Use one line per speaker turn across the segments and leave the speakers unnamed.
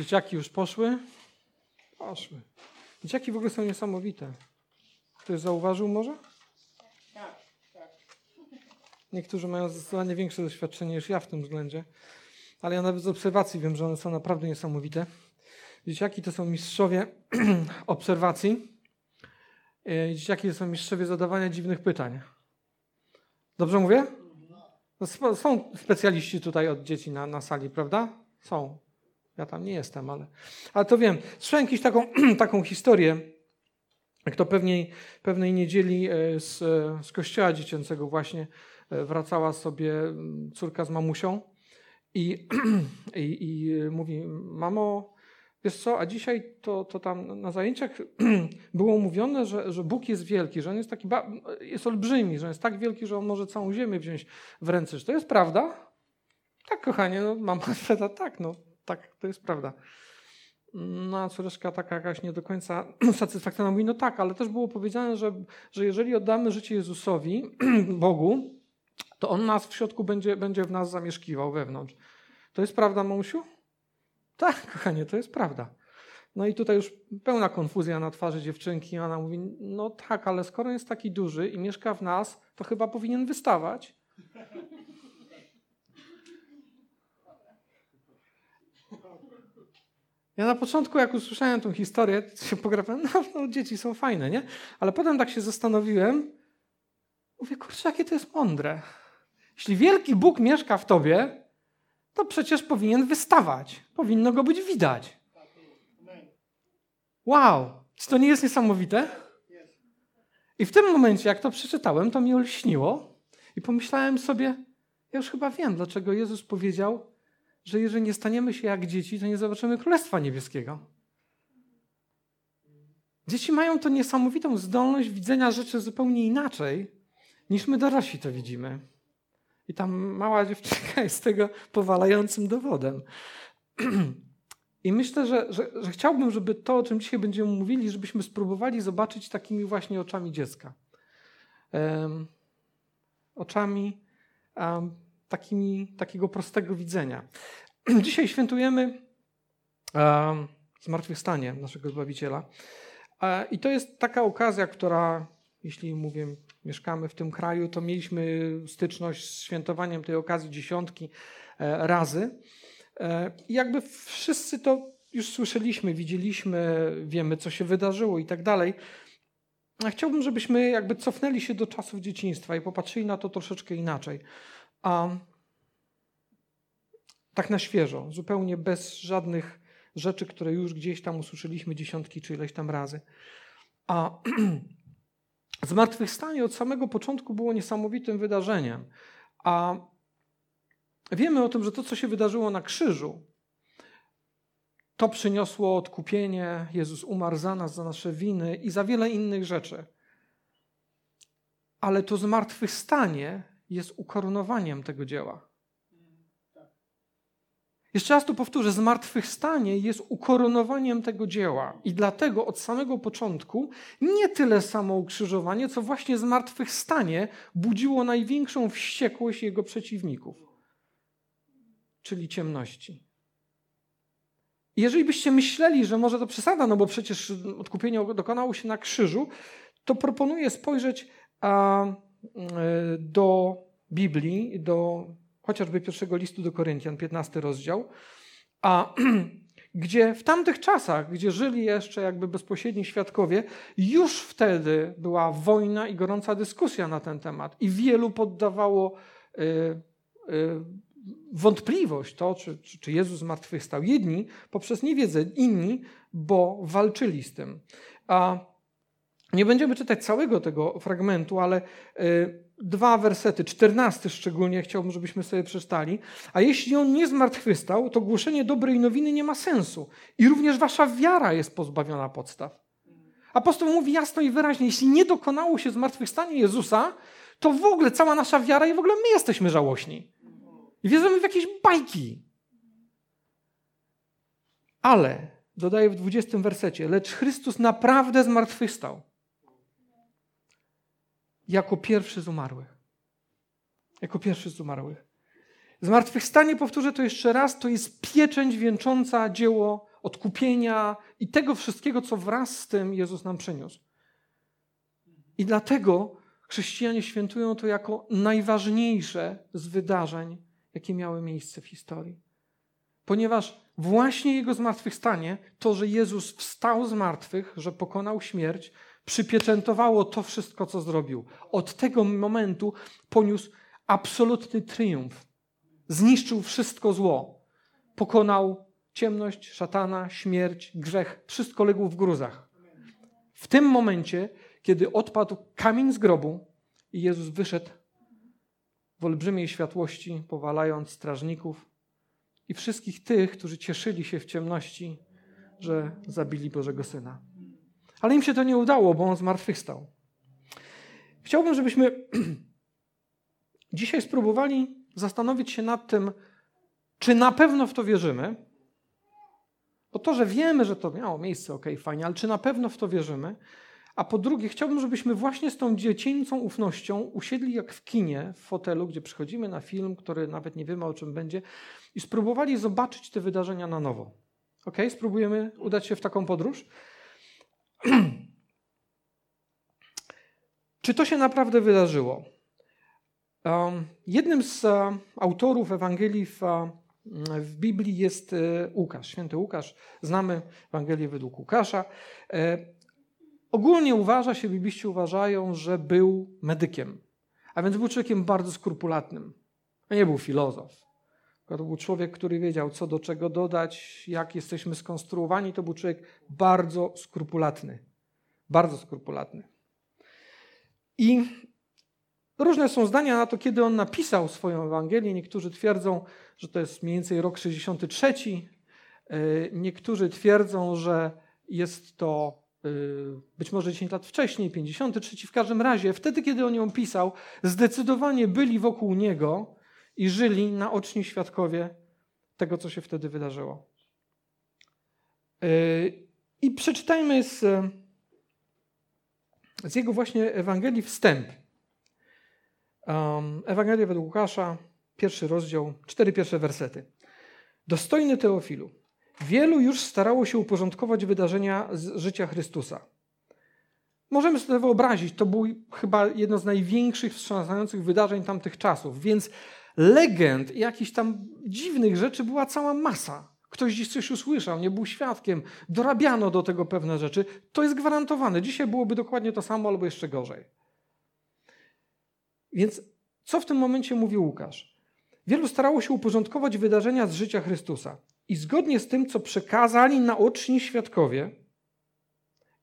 Dzieciaki już poszły? Poszły. Dzieciaki w ogóle są niesamowite. Ktoś zauważył może?
Tak, tak.
Niektórzy mają zdecydowanie większe doświadczenie niż ja w tym względzie. Ale ja nawet z obserwacji wiem, że one są naprawdę niesamowite. Dzieciaki to są mistrzowie obserwacji. E, Dzieciaki to są mistrzowie zadawania dziwnych pytań. Dobrze mówię? No, są specjaliści tutaj od dzieci na, na sali, prawda? Są. Ja tam nie jestem, ale, ale to wiem. Słyszałem jakąś taką, taką historię, jak to pewnej, pewnej niedzieli e, z, e, z kościoła dziecięcego właśnie e, wracała sobie mm, córka z mamusią i, i, i mówi, mamo, wiesz co, a dzisiaj to, to tam na zajęciach było mówione, że, że Bóg jest wielki, że On jest taki, jest olbrzymi, że On jest tak wielki, że On może całą ziemię wziąć w ręce. Czy to jest prawda? Tak, kochanie, no, mama odpowiada, tak, no, tak, to jest prawda. No, a córeczka taka jakaś nie do końca satysfakcjonalna mówi, no tak, ale też było powiedziane, że, że jeżeli oddamy życie Jezusowi, Bogu, to On nas w środku będzie, będzie w nas zamieszkiwał wewnątrz. To jest prawda, mamusiu? Tak, kochanie, to jest prawda. No i tutaj już pełna konfuzja na twarzy dziewczynki. Ona mówi, no tak, ale skoro jest taki duży i mieszka w nas, to chyba powinien wystawać. Ja na początku, jak usłyszałem tą historię, to się pograłem, no, no dzieci są fajne, nie? Ale potem tak się zastanowiłem, mówię, kurczę, jakie to jest mądre. Jeśli wielki Bóg mieszka w tobie, to przecież powinien wystawać. Powinno go być widać. Wow, czy to nie jest niesamowite? I w tym momencie, jak to przeczytałem, to mi olśniło i pomyślałem sobie, ja już chyba wiem, dlaczego Jezus powiedział, że jeżeli nie staniemy się jak dzieci, to nie zobaczymy Królestwa Niebieskiego. Dzieci mają tą niesamowitą zdolność widzenia rzeczy zupełnie inaczej, niż my dorośli to widzimy. I tam mała dziewczynka jest tego powalającym dowodem. I myślę, że, że, że, chciałbym, żeby to, o czym dzisiaj będziemy mówili, żebyśmy spróbowali zobaczyć takimi właśnie oczami dziecka. Um, oczami um, takimi, takiego prostego widzenia. Dzisiaj świętujemy um, zmartwychwstanie naszego Zbawiciela. E, I to jest taka okazja, która, jeśli mówię, mieszkamy w tym kraju, to mieliśmy styczność z świętowaniem tej okazji dziesiątki e, razy. E, I jakby wszyscy to już słyszeliśmy, widzieliśmy, wiemy, co się wydarzyło i tak dalej. Chciałbym, żebyśmy jakby cofnęli się do czasów dzieciństwa i popatrzyli na to troszeczkę inaczej. A tak na świeżo, zupełnie bez żadnych rzeczy, które już gdzieś tam usłyszeliśmy dziesiątki czy ileś tam razy. A zmartwychwstanie od samego początku było niesamowitym wydarzeniem. A wiemy o tym, że to, co się wydarzyło na krzyżu, to przyniosło odkupienie. Jezus umarł za nas, za nasze winy i za wiele innych rzeczy. Ale to zmartwychwstanie jest ukoronowaniem tego dzieła. Jeszcze raz tu powtórzę, zmartwychwstanie jest ukoronowaniem tego dzieła. I dlatego od samego początku nie tyle samo ukrzyżowanie, co właśnie zmartwychwstanie budziło największą wściekłość jego przeciwników, czyli ciemności. I jeżeli byście myśleli, że może to przesada, no bo przecież odkupienie dokonało się na krzyżu, to proponuję spojrzeć a, do Biblii, do chociażby pierwszego listu do Koryntian, 15 rozdział, a gdzie w tamtych czasach, gdzie żyli jeszcze jakby bezpośredni świadkowie, już wtedy była wojna i gorąca dyskusja na ten temat i wielu poddawało y, y, wątpliwość to, czy, czy, czy Jezus zmartwychwstał. Jedni poprzez niewiedzę, inni, bo walczyli z tym. A nie będziemy czytać całego tego fragmentu, ale y, dwa wersety, czternasty szczególnie chciałbym, żebyśmy sobie przeczytali. A jeśli on nie zmartwychwstał, to głoszenie dobrej nowiny nie ma sensu. I również wasza wiara jest pozbawiona podstaw. Apostoł mówi jasno i wyraźnie, jeśli nie dokonało się zmartwychwstanie Jezusa, to w ogóle cała nasza wiara i w ogóle my jesteśmy żałośni. I wierzymy w jakieś bajki. Ale, dodaje w dwudziestym wersecie, lecz Chrystus naprawdę zmartwychwstał jako pierwszy z umarłych. Jako pierwszy z umarłych. Zmartwychwstanie, powtórzę to jeszcze raz, to jest pieczęć wieńcząca dzieło odkupienia i tego wszystkiego, co wraz z tym Jezus nam przyniósł. I dlatego chrześcijanie świętują to jako najważniejsze z wydarzeń, jakie miały miejsce w historii. Ponieważ właśnie Jego zmartwychwstanie, to, że Jezus wstał z martwych, że pokonał śmierć, przypieczętowało to wszystko, co zrobił. Od tego momentu poniósł absolutny triumf. Zniszczył wszystko zło. Pokonał ciemność, szatana, śmierć, grzech. Wszystko legło w gruzach. W tym momencie, kiedy odpadł kamień z grobu i Jezus wyszedł w olbrzymiej światłości, powalając strażników i wszystkich tych, którzy cieszyli się w ciemności, że zabili Bożego Syna. Ale im się to nie udało, bo on zmartwychwstał. Chciałbym, żebyśmy dzisiaj spróbowali zastanowić się nad tym, czy na pewno w to wierzymy. Bo to, że wiemy, że to miało miejsce, ok, fajnie, ale czy na pewno w to wierzymy? A po drugie, chciałbym, żebyśmy właśnie z tą dziecięcą ufnością usiedli jak w kinie, w fotelu, gdzie przychodzimy na film, który nawet nie wiemy o czym będzie, i spróbowali zobaczyć te wydarzenia na nowo. Ok, spróbujemy udać się w taką podróż? Czy to się naprawdę wydarzyło? Um, jednym z uh, autorów Ewangelii w, uh, w Biblii jest uh, Łukasz, święty Łukasz. Znamy Ewangelię według Łukasza. E, ogólnie uważa się, bibliści uważają, że był medykiem, a więc był człowiekiem bardzo skrupulatnym. Nie był filozof. To był człowiek, który wiedział, co do czego dodać, jak jesteśmy skonstruowani. To był człowiek bardzo skrupulatny. Bardzo skrupulatny. I różne są zdania na to, kiedy on napisał swoją Ewangelię. Niektórzy twierdzą, że to jest mniej więcej rok 63. E, niektórzy twierdzą, że jest to e, być może 10 lat wcześniej, 53. W każdym razie, wtedy, kiedy on ją pisał, zdecydowanie byli wokół niego i żyli naoczni świadkowie tego, co się wtedy wydarzyło. E, I przeczytajmy z, z jego właśnie Ewangelii wstęp. Ewangelia według Łukasza, pierwszy rozdział, cztery pierwsze wersety. Dostojny Teofilu, wielu już starało się uporządkować wydarzenia z życia Chrystusa. Możemy sobie wyobrazić, to było chyba jedno z największych wstrząsających wydarzeń tamtych czasów, więc legend i jakichś tam dziwnych rzeczy była cała masa. Ktoś dziś coś usłyszał, nie był świadkiem, dorabiano do tego pewne rzeczy. To jest gwarantowane. Dzisiaj byłoby dokładnie to samo albo jeszcze gorzej. Więc co w tym momencie mówi Łukasz? Wielu starało się uporządkować wydarzenia z życia Chrystusa. I zgodnie z tym, co przekazali naoczni świadkowie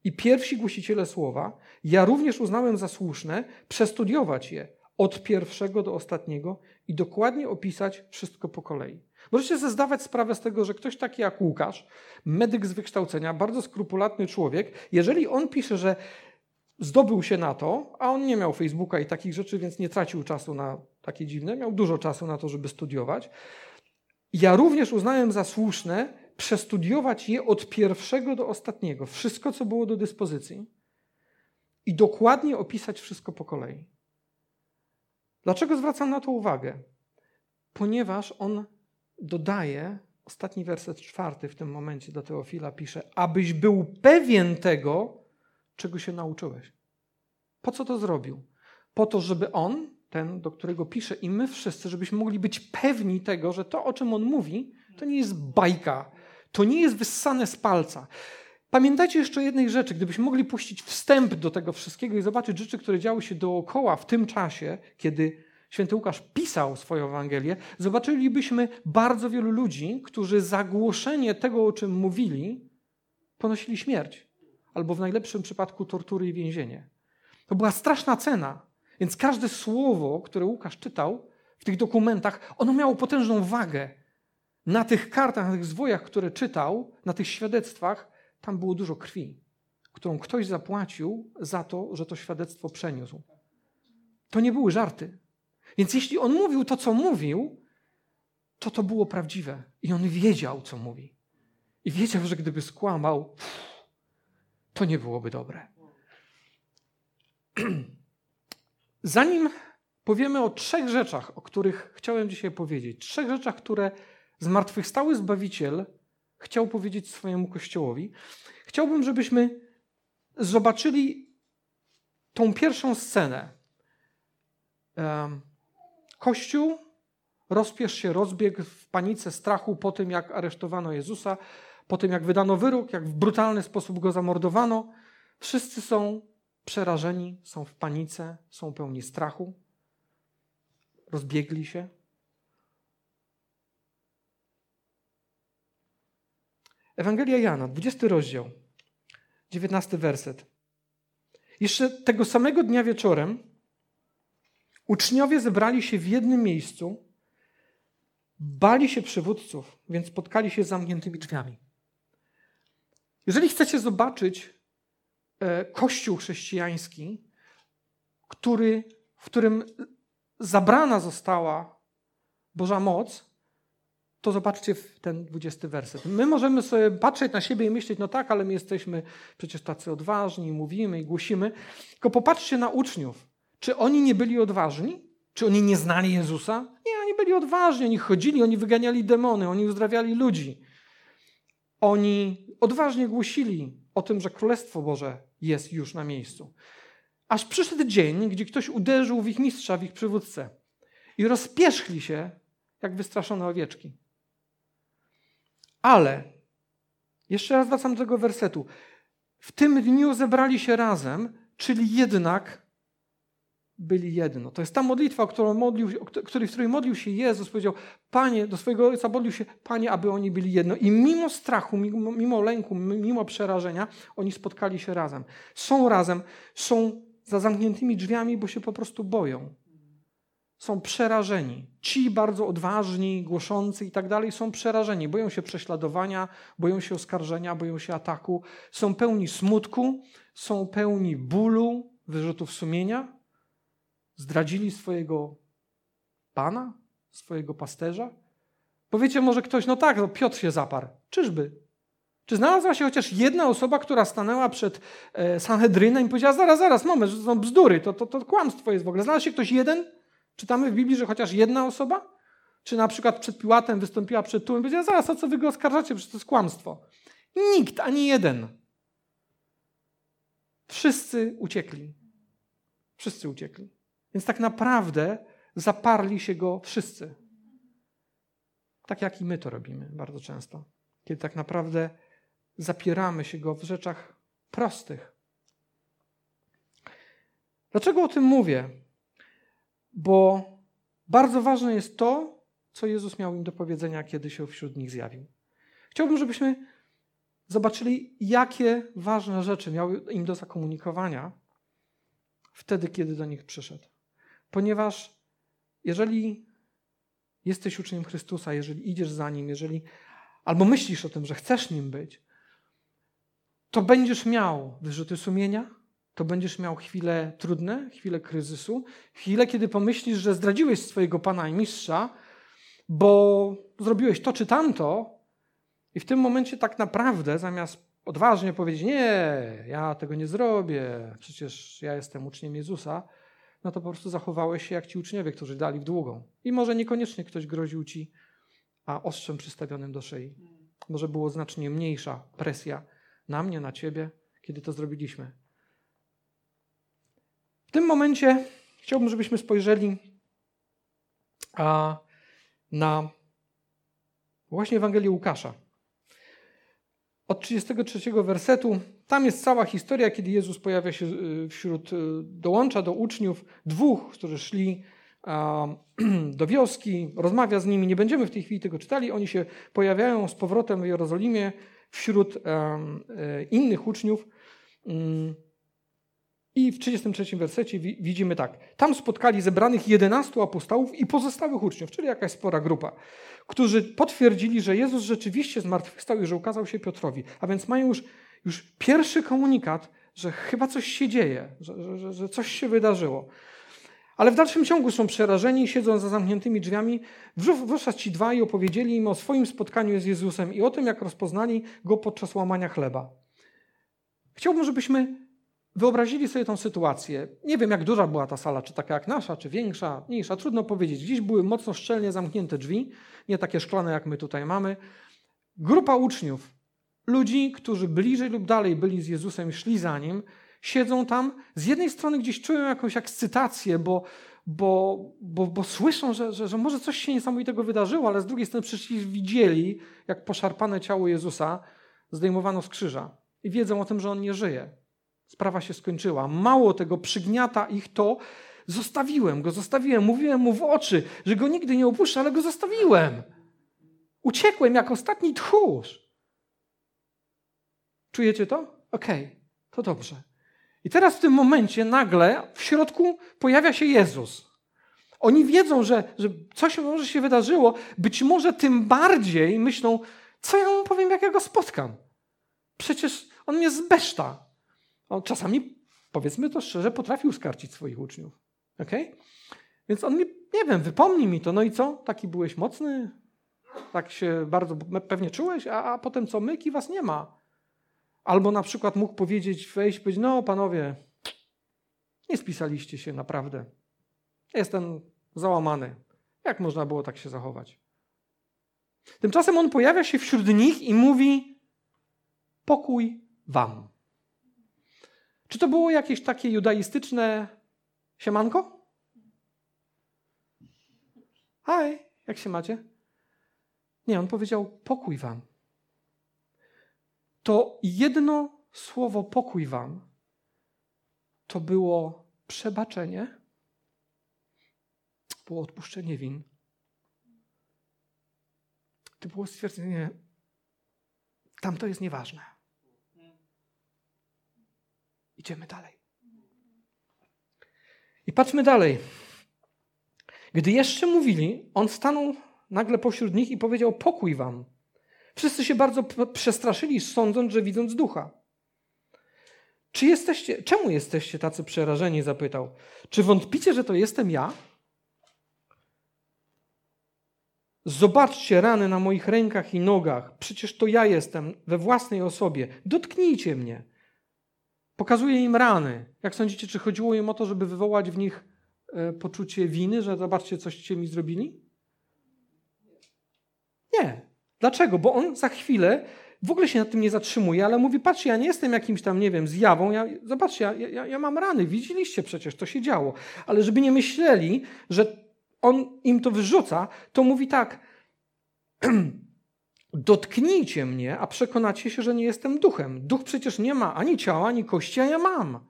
i pierwsi głosiciele słowa, ja również uznałem za słuszne przestudiować je od pierwszego do ostatniego i dokładnie opisać wszystko po kolei. Możecie sobie zdawać sprawę z tego, że ktoś taki jak Łukasz, medyk z wykształcenia, bardzo skrupulatny człowiek, jeżeli on pisze, że zdobył się na to, a on nie miał Facebooka i takich rzeczy, więc nie tracił czasu na takie dziwne, miał dużo czasu na to, żeby studiować. Ja również uznałem za słuszne przestudiować je od pierwszego do ostatniego, wszystko, co było do dyspozycji i dokładnie opisać wszystko po kolei. Dlaczego zwracam na to uwagę? Ponieważ on dodaje, ostatni werset czwarty w tym momencie do Teofila pisze, abyś był pewien tego, czego się nauczyłeś. Po co to zrobił? Po to, żeby on, ten, do którego pisze, i my wszyscy, żebyśmy mogli być pewni tego, że to, o czym on mówi, to nie jest bajka, to nie jest wyssane z palca. Pamiętajcie jeszcze jednej rzeczy, gdybyśmy mogli puścić wstęp do tego wszystkiego i zobaczyć rzeczy, które działy się dookoła w tym czasie, kiedy święty Łukasz pisał swoją Ewangelię, zobaczylibyśmy bardzo wielu ludzi, którzy za głoszenie tego, o czym mówili, ponosili śmierć albo w najlepszym przypadku tortury i więzienie. To była straszna cena. Więc każde słowo, które Łukasz czytał w tych dokumentach, ono miało potężną wagę. Na tych kartach, na tych zwojach, które czytał, na tych świadectwach, tam było dużo krwi, którą ktoś zapłacił za to, że to świadectwo przeniósł. To nie były żarty. Więc jeśli on mówił to, co mówił, to to było prawdziwe. I on wiedział, co mówi. I wiedział, że gdyby skłamał, to nie byłoby dobre. Zanim powiemy o trzech rzeczach, o których chciałem dzisiaj powiedzieć, trzech rzeczach, które zmartwychwstały Zbawiciel chciał powiedzieć swojemu kościołowi. Chciałbym, żebyśmy zobaczyli tą pierwszą scenę. Kościół rozpiesz się, rozbiegł w panice strachu po tym, jak aresztowano Jezusa, po tym, jak wydano wyrok, jak w brutalny sposób go zamordowano. Wszyscy są przerażeni, są w panice, są pełni strachu, rozbiegli się. Ewangelia Jana, 20 rozdział, 19 werset. Jeszcze tego samego dnia wieczorem uczniowie zebrali się w jednym miejscu, bali się przywódców, więc spotkali się z zamkniętymi drzwiami. Jeżeli chcecie zobaczyć e, kościół chrześcijański, który, w którym zabrana została Boża moc, to zobaczcie ten 20 werset. My możemy sobie patrzeć na siebie i myśleć, no tak, ale my jesteśmy przecież tacy odważni, mówimy i głosimy. Tylko popatrzcie na uczniów. Czy oni nie byli odważni? Czy oni nie znali Jezusa? Nie, oni byli odważni, oni chodzili, oni wyganiali demony, oni uzdrawiali ludzi. Oni odważnie głosili o tym, że Królestwo Boże jest już na miejscu. Aż przyszedł dzień, gdzie ktoś uderzył w ich mistrza, w ich przywódcę i rozpierzchli się jak wystraszone owieczki. Ale, jeszcze raz wracam do tego wersetu. W tym dniu zebrali się razem, czyli jednak byli jedno. To jest ta modlitwa, którą modlił, której, w której modlił się Jezus. Powiedział, Panie, do swojego Ojca modlił się, Panie, aby oni byli jedno. I mimo strachu, mimo, mimo lęku, mimo przerażenia, oni spotkali się razem. Są razem, są za zamkniętymi drzwiami, bo się po prostu boją są przerażeni. Ci bardzo odważni, głoszący i tak dalej są przerażeni. Boją się prześladowania, boją się oskarżenia, boją się ataku. Są pełni smutku, są pełni bólu, wyrzutów sumienia. Zdradzili swojego pana, swojego pasterza. Powiecie może ktoś, no tak, no Piotr się zaparł. Czyżby? Czy znalazła się chociaż jedna osoba, która stanęła przed e, Sanhedrynem i powiedziała, zaraz, zaraz, moment, to są bzdury, to, to, to kłamstwo jest w ogóle. Znalazł się ktoś jeden? Czytamy w Biblii, że chociaż jedna osoba? Czy na przykład przed Piłatem wystąpiła przed tłumem i powiedziała, zaraz, o co wy go oskarżacie, przecież to jest kłamstwo. Nikt, ani jeden. Wszyscy uciekli. Wszyscy uciekli. Więc tak naprawdę zaparli się go wszyscy. Tak jak i my to robimy bardzo często. Kiedy tak naprawdę zapieramy się go w rzeczach prostych. Dlaczego o tym mówię? Bo bardzo ważne jest to, co Jezus miał im do powiedzenia, kiedy się wśród nich zjawił. Chciałbym, żebyśmy zobaczyli, jakie ważne rzeczy miały im do zakomunikowania wtedy, kiedy do nich przyszedł. Ponieważ jeżeli jesteś uczniem Chrystusa, jeżeli idziesz za nim, jeżeli albo myślisz o tym, że chcesz nim być, to będziesz miał wyrzuty sumienia, to będziesz miał chwile trudne, chwile kryzysu, chwile, kiedy pomyślisz, że zdradziłeś swojego pana i mistrza, bo zrobiłeś to czy tamto, i w tym momencie tak naprawdę zamiast odważnie powiedzieć: Nie, ja tego nie zrobię, przecież ja jestem uczniem Jezusa, no to po prostu zachowałeś się jak ci uczniowie, którzy dali w długą. I może niekoniecznie ktoś groził ci a ostrzem przystawionym do szyi. Może było znacznie mniejsza presja na mnie, na ciebie, kiedy to zrobiliśmy. W tym momencie chciałbym, żebyśmy spojrzeli na właśnie Ewangelię Łukasza. Od 33 wersetu, tam jest cała historia, kiedy Jezus pojawia się y, wśród, y, dołącza do uczniów dwóch, którzy szli do wioski, rozmawia z nimi. Nie będziemy w tej chwili tego czytali. Oni się pojawiają z powrotem w Jerozolimie wśród e, innych uczniów. I w 33 wersecie widzimy tak. Tam spotkali zebranych 11 apostołów i pozostałych uczniów, czyli jakaś spora grupa, którzy potwierdzili, że Jezus rzeczywiście zmartwychwstał i że ukazał się Piotrowi. A więc mają już, już pierwszy komunikat, że chyba coś się dzieje, że, że, że coś się wydarzyło. Ale w dalszym ciągu są przerażeni, siedzą za zamkniętymi drzwiami. Wówczas ci dwaj opowiedzieli im o swoim spotkaniu z Jezusem i o tym, jak rozpoznali go podczas łamania chleba. Chciałbym, żebyśmy wyobrazili sobie tą sytuację. Nie wiem, jak duża była ta sala, czy taka jak nasza, czy większa, mniejsza, trudno powiedzieć. Gdzieś były mocno szczelnie zamknięte drzwi, nie takie szklane, jak my tutaj mamy. grupa uczniów, ludzi, którzy bliżej lub dalej byli z Jezusem i szli za nim, siedzą tam, z jednej strony gdzieś czują jakąś ekscytację, bo, bo, bo, bo słyszą, że, że, że może coś się niesamowitego wydarzyło, ale z drugiej strony przyszli widzieli, jak poszarpane ciało Jezusa zdejmowano z krzyża i wiedzą o tym, że On nie żyje. Sprawa się skończyła. Mało tego, przygniata ich to, zostawiłem go, zostawiłem, mówiłem mu w oczy, że go nigdy nie opuszczę, ale go zostawiłem. Uciekłem jak ostatni tchórz. Czujecie to? Okej, okay, to dobrze. I teraz w tym momencie nagle w środku pojawia się Jezus. Oni wiedzą, że, że coś może się wydarzyło, być może tym bardziej myślą, co ja mu powiem, jak ja go spotkam. Przecież on mnie zbeszta. On czasami, powiedzmy to szczerze, potrafił skarcić swoich uczniów. Okay? Więc on mi, nie wiem, wypomnij mi to. No i co? Taki byłeś mocny? Tak się bardzo pewnie czułeś? A, a potem co? Myki was nie ma. Albo na przykład mógł powiedzieć, wejść, powiedzieć, no panowie, nie spisaliście się naprawdę. Jestem załamany. Jak można było tak się zachować? Tymczasem on pojawia się wśród nich i mówi: Pokój wam. Czy to było jakieś takie judaistyczne siemanko? Hej, jak się macie? Nie, on powiedział: Pokój wam. To jedno słowo pokój wam to było przebaczenie, było odpuszczenie win to było stwierdzenie, tam to jest nieważne. Idziemy dalej. I patrzmy dalej. Gdy jeszcze mówili, on stanął nagle pośród nich i powiedział: Pokój wam. Wszyscy się bardzo przestraszyli, sądząc, że widząc ducha. Czy jesteście, czemu jesteście tacy przerażeni? zapytał. Czy wątpicie, że to jestem ja? Zobaczcie rany na moich rękach i nogach. Przecież to ja jestem we własnej osobie. Dotknijcie mnie. Pokazuję im rany. Jak sądzicie, czy chodziło im o to, żeby wywołać w nich e, poczucie winy, że zobaczcie, coście mi zrobili? Nie. Dlaczego? Bo on za chwilę w ogóle się nad tym nie zatrzymuje, ale mówi: Patrzcie, ja nie jestem jakimś tam, nie wiem, zjawą. Ja, zobaczcie, ja, ja, ja mam rany. Widzieliście przecież, to się działo. Ale żeby nie myśleli, że on im to wyrzuca, to mówi tak: Dotknijcie mnie, a przekonacie się, że nie jestem duchem. Duch przecież nie ma ani ciała, ani kości, a ja mam.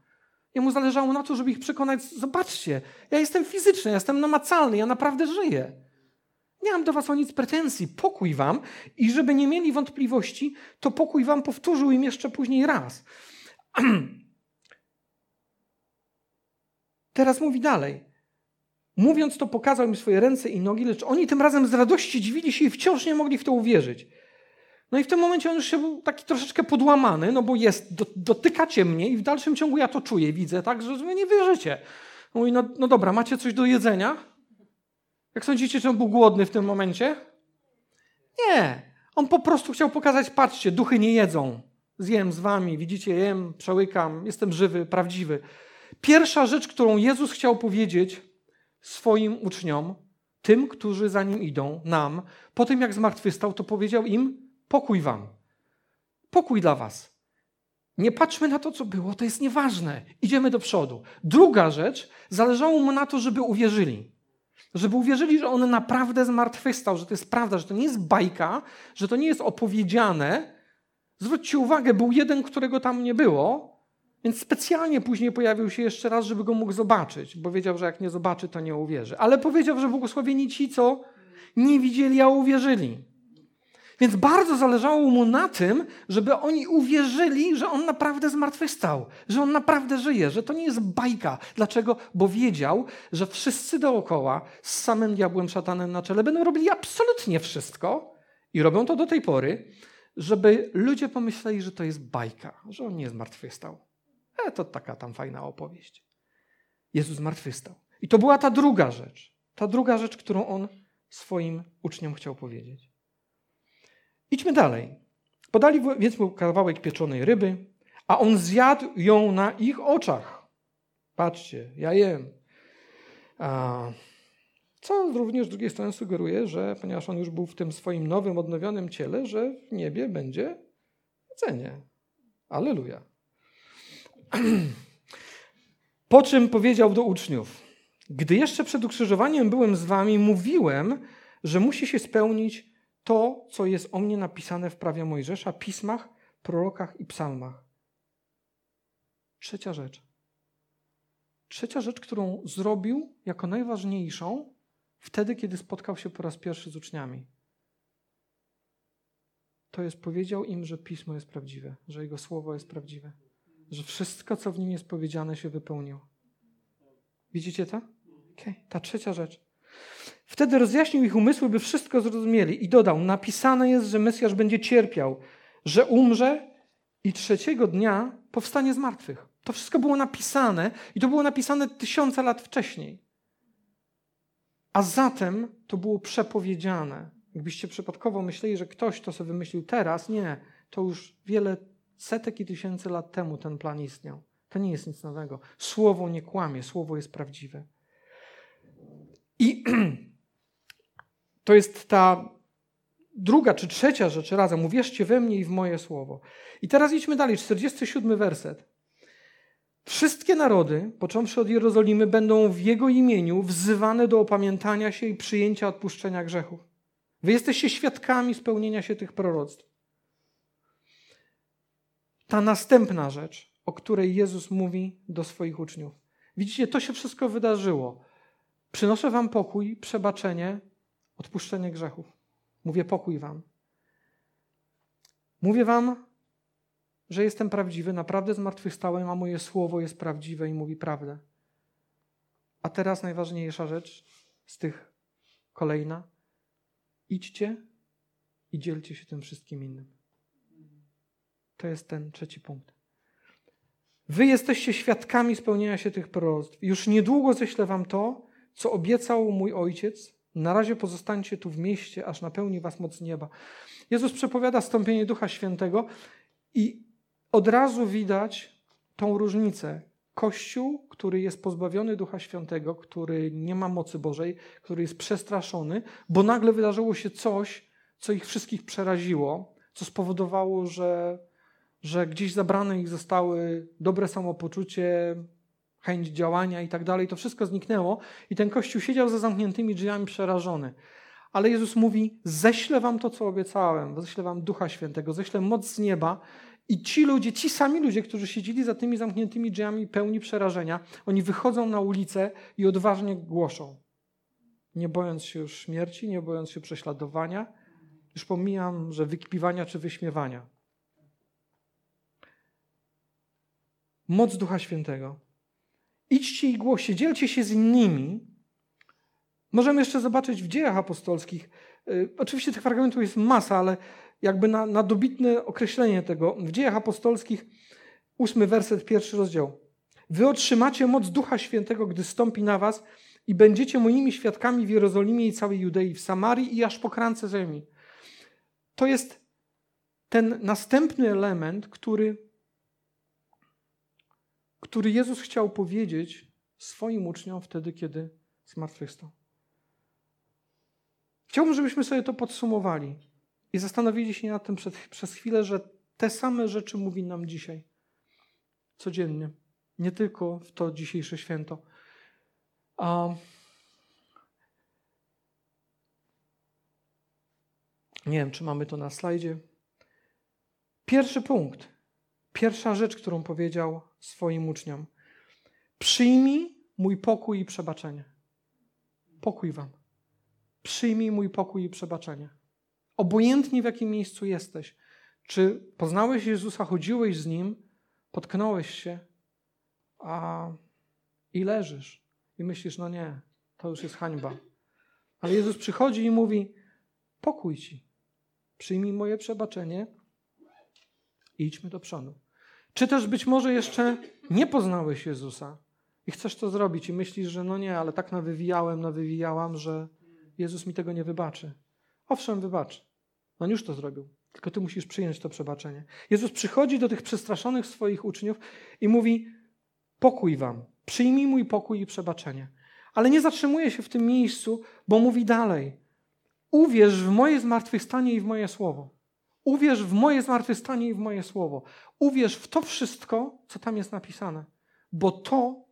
Jemu zależało na to, żeby ich przekonać: Zobaczcie, ja jestem fizyczny, ja jestem namacalny, ja naprawdę żyję. Nie mam do was o nic pretensji, pokój wam i żeby nie mieli wątpliwości, to pokój wam powtórzył im jeszcze później raz. Teraz mówi dalej. Mówiąc to, pokazał im swoje ręce i nogi, lecz oni tym razem z radości dziwili się i wciąż nie mogli w to uwierzyć. No i w tym momencie on już się był taki troszeczkę podłamany, no bo jest, do, dotykacie mnie i w dalszym ciągu ja to czuję, widzę, tak, że wy nie wierzycie. Mówi, no, no dobra, macie coś do jedzenia? Jak sądzicie, czy on był głodny w tym momencie? Nie. On po prostu chciał pokazać, patrzcie, duchy nie jedzą. Zjem z wami, widzicie, jem, przełykam, jestem żywy, prawdziwy. Pierwsza rzecz, którą Jezus chciał powiedzieć, swoim uczniom, tym, którzy za nim idą, nam, po tym jak zmartwychwstał, to powiedział im: pokój wam, pokój dla was. Nie patrzmy na to, co było, to jest nieważne. Idziemy do przodu. Druga rzecz, zależało mu na to, żeby uwierzyli. Żeby uwierzyli, że on naprawdę zmartwychwstał, że to jest prawda, że to nie jest bajka, że to nie jest opowiedziane. Zwróćcie uwagę, był jeden, którego tam nie było, więc specjalnie później pojawił się jeszcze raz, żeby go mógł zobaczyć, bo wiedział, że jak nie zobaczy, to nie uwierzy. Ale powiedział, że błogosławieni ci, co nie widzieli, a uwierzyli. Więc bardzo zależało mu na tym, żeby oni uwierzyli, że on naprawdę zmartwychwstał, że on naprawdę żyje, że to nie jest bajka. Dlaczego? Bo wiedział, że wszyscy dookoła z samym diabłem szatanem na czele będą robili absolutnie wszystko i robią to do tej pory, żeby ludzie pomyśleli, że to jest bajka, że on nie zmartwychwstał. E, to taka tam fajna opowieść. Jezus zmartwychwstał. I to była ta druga rzecz. Ta druga rzecz, którą on swoim uczniom chciał powiedzieć. Idźmy dalej. Podali więc mu kawałek pieczonej ryby, a on zjadł ją na ich oczach. Patrzcie, ja jem. A, Co również z drugiej strony sugeruje, że ponieważ on już był w tym swoim nowym, odnowionym ciele, że w niebie będzie jedzenie. Aleluja. Po czym powiedział do uczniów: Gdy jeszcze przed ukrzyżowaniem byłem z wami, mówiłem, że musi się spełnić to, co jest o mnie napisane w prawie Mojżesza, pismach, prorokach i psalmach. Trzecia rzecz. Trzecia rzecz, którą zrobił jako najważniejszą wtedy, kiedy spotkał się po raz pierwszy z uczniami. To jest powiedział im, że pismo jest prawdziwe, że jego słowo jest prawdziwe, że wszystko, co w nim jest powiedziane, się wypełniło. Widzicie to? Okay. Ta trzecia rzecz. Wtedy rozjaśnił ich umysły, by wszystko zrozumieli i dodał: Napisane jest, że Mesjasz będzie cierpiał, że umrze i trzeciego dnia powstanie z martwych. To wszystko było napisane i to było napisane tysiące lat wcześniej. A zatem to było przepowiedziane. Jakbyście przypadkowo myśleli, że ktoś to sobie wymyślił teraz, nie. To już wiele setek i tysięcy lat temu ten plan istniał. To nie jest nic nowego. Słowo nie kłamie, słowo jest prawdziwe. I to jest ta druga czy trzecia rzecz razem. Uwierzcie we mnie i w moje słowo. I teraz idźmy dalej. 47 werset. Wszystkie narody, począwszy od Jerozolimy, będą w Jego imieniu wzywane do opamiętania się i przyjęcia odpuszczenia grzechów. Wy jesteście świadkami spełnienia się tych proroctw. Ta następna rzecz, o której Jezus mówi do swoich uczniów. Widzicie, to się wszystko wydarzyło. Przynoszę wam pokój, przebaczenie, odpuszczenie grzechów. Mówię pokój wam. Mówię wam, że jestem prawdziwy, naprawdę zmartwychwstałem, a moje słowo jest prawdziwe i mówi prawdę. A teraz najważniejsza rzecz z tych kolejna. Idźcie i dzielcie się tym wszystkim innym. To jest ten trzeci punkt. Wy jesteście świadkami spełnienia się tych proroctw. Już niedługo ześlę wam to, co obiecał mój ojciec. Na razie pozostańcie tu w mieście, aż napełni was moc nieba. Jezus przepowiada stąpienie Ducha Świętego i od razu widać tą różnicę. Kościół, który jest pozbawiony Ducha Świętego, który nie ma mocy Bożej, który jest przestraszony, bo nagle wydarzyło się coś, co ich wszystkich przeraziło, co spowodowało, że, że gdzieś zabrane ich zostały dobre samopoczucie, chęć działania i tak dalej. To wszystko zniknęło i ten Kościół siedział za zamkniętymi drzwiami przerażony. Ale Jezus mówi: Ześlę wam to, co obiecałem, ześlę wam Ducha Świętego, ześlę moc z nieba i ci ludzie, ci sami ludzie, którzy siedzieli za tymi zamkniętymi drzwiami pełni przerażenia, oni wychodzą na ulicę i odważnie głoszą. Nie bojąc się już śmierci, nie bojąc się prześladowania, już pomijam, że wykpiwania czy wyśmiewania. Moc Ducha Świętego. Idźcie i głoście, dzielcie się z innymi. Możemy jeszcze zobaczyć w dziejach apostolskich. Y, oczywiście tych fragmentów jest masa, ale jakby na, na dobitne określenie tego. W dziejach apostolskich, ósmy werset, pierwszy rozdział. Wy otrzymacie moc Ducha Świętego, gdy stąpi na was i będziecie moimi świadkami w Jerozolimie i całej Judei, w Samarii i aż po krańce ziemi. To jest ten następny element, który, który Jezus chciał powiedzieć swoim uczniom wtedy, kiedy zmartwychwstał. Chciałbym, żebyśmy sobie to podsumowali. I zastanowili się nad tym przed, przez chwilę, że te same rzeczy mówi nam dzisiaj. Codziennie. Nie tylko w to dzisiejsze święto. A nie wiem, czy mamy to na slajdzie. Pierwszy punkt. Pierwsza rzecz, którą powiedział swoim uczniom. Przyjmij mój pokój i przebaczenie. Pokój wam. Przyjmij mój pokój i przebaczenie. Obojętnie w jakim miejscu jesteś. Czy poznałeś Jezusa, chodziłeś z Nim, potknąłeś się, a i leżysz i myślisz, no nie, to już jest hańba. Ale Jezus przychodzi i mówi, pokój ci, przyjmij moje przebaczenie i idźmy do przodu. Czy też być może jeszcze nie poznałeś Jezusa i chcesz to zrobić i myślisz, że no nie, ale tak nawywijałem, nawywijałam, że Jezus mi tego nie wybaczy. Owszem, wybaczy. On już to zrobił. Tylko ty musisz przyjąć to przebaczenie. Jezus przychodzi do tych przestraszonych swoich uczniów i mówi: Pokój wam, przyjmij mój pokój i przebaczenie. Ale nie zatrzymuje się w tym miejscu, bo mówi dalej. Uwierz w moje zmartwychwstanie i w moje słowo. Uwierz w moje zmartwychwstanie i w moje słowo. Uwierz w to wszystko, co tam jest napisane, bo to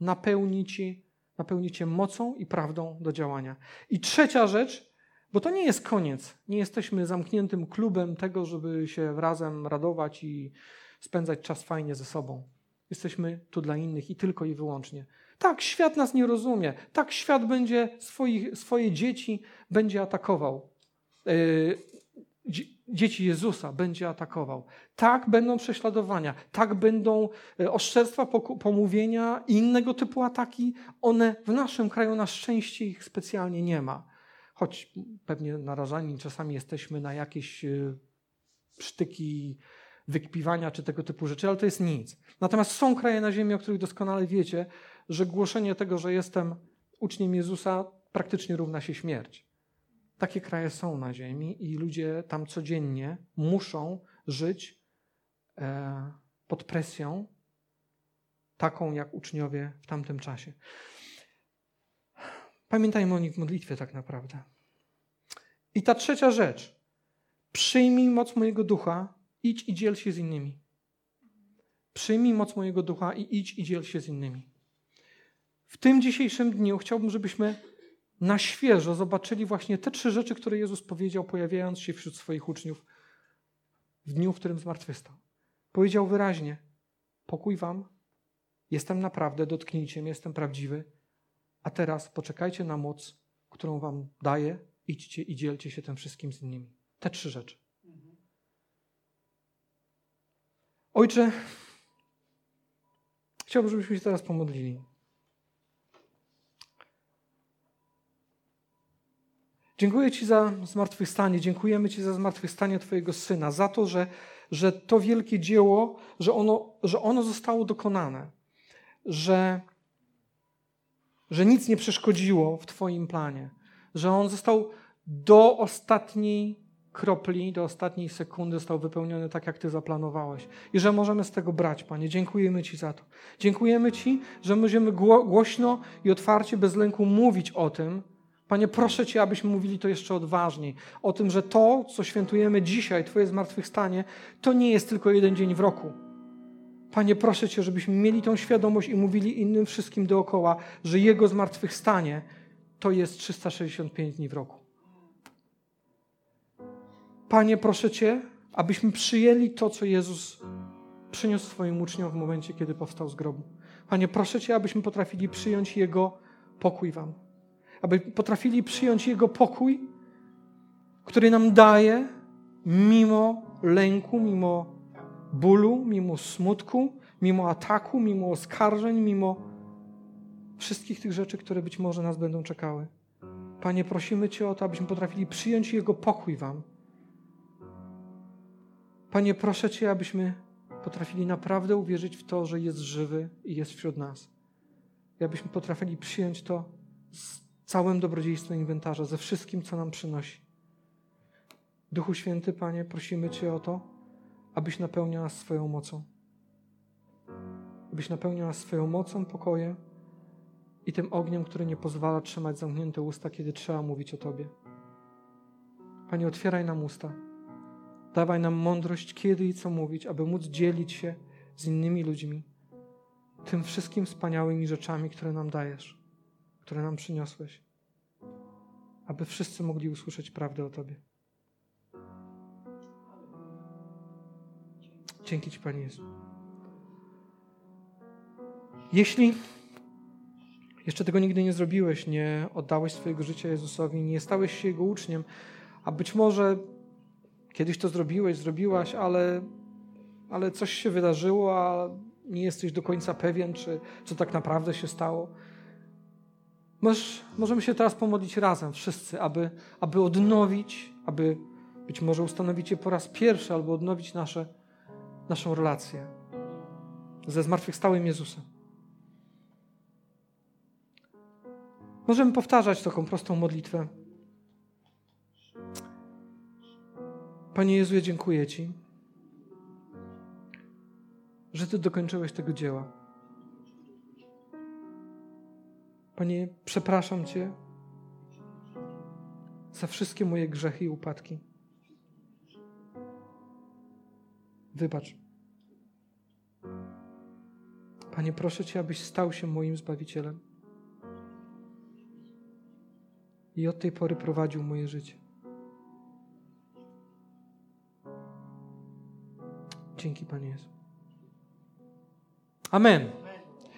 napełni, ci, napełni cię mocą i prawdą do działania. I trzecia rzecz, bo to nie jest koniec. Nie jesteśmy zamkniętym klubem tego, żeby się razem radować i spędzać czas fajnie ze sobą. Jesteśmy tu dla innych i tylko i wyłącznie. Tak, świat nas nie rozumie. Tak, świat będzie swoich, swoje dzieci będzie atakował. Yy, dzieci Jezusa będzie atakował. Tak, będą prześladowania. Tak, będą e, oszczerstwa, pomówienia i innego typu ataki. One w naszym kraju na szczęście ich specjalnie nie ma. Choć pewnie narażani czasami jesteśmy na jakieś e, sztyki wykpiwania czy tego typu rzeczy, ale to jest nic. Natomiast są kraje na ziemi, o których doskonale wiecie, że głoszenie tego, że jestem uczniem Jezusa, praktycznie równa się śmierć. Takie kraje są na ziemi i ludzie tam codziennie muszą żyć e, pod presją, taką jak uczniowie w tamtym czasie. Pamiętajmy o nich w modlitwie, tak naprawdę. I ta trzecia rzecz. Przyjmij moc mojego ducha, idź i dziel się z innymi. Przyjmij moc mojego ducha i idź i dziel się z innymi. W tym dzisiejszym dniu chciałbym, żebyśmy na świeżo zobaczyli właśnie te trzy rzeczy, które Jezus powiedział, pojawiając się wśród swoich uczniów w dniu, w którym zmartwychwstał. Powiedział wyraźnie: Pokój wam, jestem naprawdę, dotknijcie mnie, jestem prawdziwy, a teraz poczekajcie na moc, którą wam daję, idźcie i dzielcie się tym wszystkim z innymi. Te trzy rzeczy. Ojcze, chciałbym, żebyśmy się teraz pomodlili. Dziękuję Ci za zmartwychwstanie, dziękujemy Ci za zmartwychwstanie Twojego Syna, za to, że, że to wielkie dzieło, że ono, że ono zostało dokonane, że, że nic nie przeszkodziło w Twoim planie, że on został do ostatniej kropli, do ostatniej sekundy został wypełniony tak, jak Ty zaplanowałeś. I że możemy z tego brać, Panie. Dziękujemy Ci za to. Dziękujemy Ci, że możemy głośno i otwarcie, bez lęku mówić o tym, Panie, proszę Cię, abyśmy mówili to jeszcze odważniej. O tym, że to, co świętujemy dzisiaj, Twoje zmartwychwstanie, to nie jest tylko jeden dzień w roku. Panie, proszę Cię, żebyśmy mieli tą świadomość i mówili innym wszystkim dookoła, że Jego zmartwychwstanie to jest 365 dni w roku. Panie, proszę Cię, abyśmy przyjęli to, co Jezus przyniósł swoim uczniom w momencie, kiedy powstał z grobu. Panie, proszę Cię, abyśmy potrafili przyjąć Jego pokój Wam aby potrafili przyjąć Jego pokój, który nam daje mimo lęku, mimo bólu, mimo smutku, mimo ataku, mimo oskarżeń, mimo wszystkich tych rzeczy, które być może nas będą czekały. Panie, prosimy Cię o to, abyśmy potrafili przyjąć Jego pokój Wam. Panie, proszę Cię, abyśmy potrafili naprawdę uwierzyć w to, że jest żywy i jest wśród nas. I abyśmy potrafili przyjąć to z całym dobrodziejstwem inwentarza, ze wszystkim, co nam przynosi. Duchu Święty, Panie, prosimy Cię o to, abyś napełniał nas swoją mocą. Abyś napełniał nas swoją mocą, pokojem i tym ogniem, który nie pozwala trzymać zamknięte usta, kiedy trzeba mówić o Tobie. Panie, otwieraj nam usta. Dawaj nam mądrość, kiedy i co mówić, aby móc dzielić się z innymi ludźmi tym wszystkim wspaniałymi rzeczami, które nam dajesz które nam przyniosłeś, aby wszyscy mogli usłyszeć prawdę o Tobie. Dzięki Ci, Panie Jezu. Jeśli jeszcze tego nigdy nie zrobiłeś, nie oddałeś swojego życia Jezusowi, nie stałeś się Jego uczniem, a być może kiedyś to zrobiłeś, zrobiłaś, ale, ale coś się wydarzyło, a nie jesteś do końca pewien, czy co tak naprawdę się stało, możemy się teraz pomodlić razem, wszyscy, aby, aby odnowić, aby być może ustanowić je po raz pierwszy, albo odnowić nasze, naszą relację ze zmartwychwstałym Jezusem. Możemy powtarzać taką prostą modlitwę. Panie Jezu, dziękuję Ci, że Ty dokończyłeś tego dzieła. Panie, przepraszam Cię za wszystkie moje grzechy i upadki. Wybacz. Panie, proszę Cię, abyś stał się moim Zbawicielem i od tej pory prowadził moje życie. Dzięki, Panie Jezu. Amen.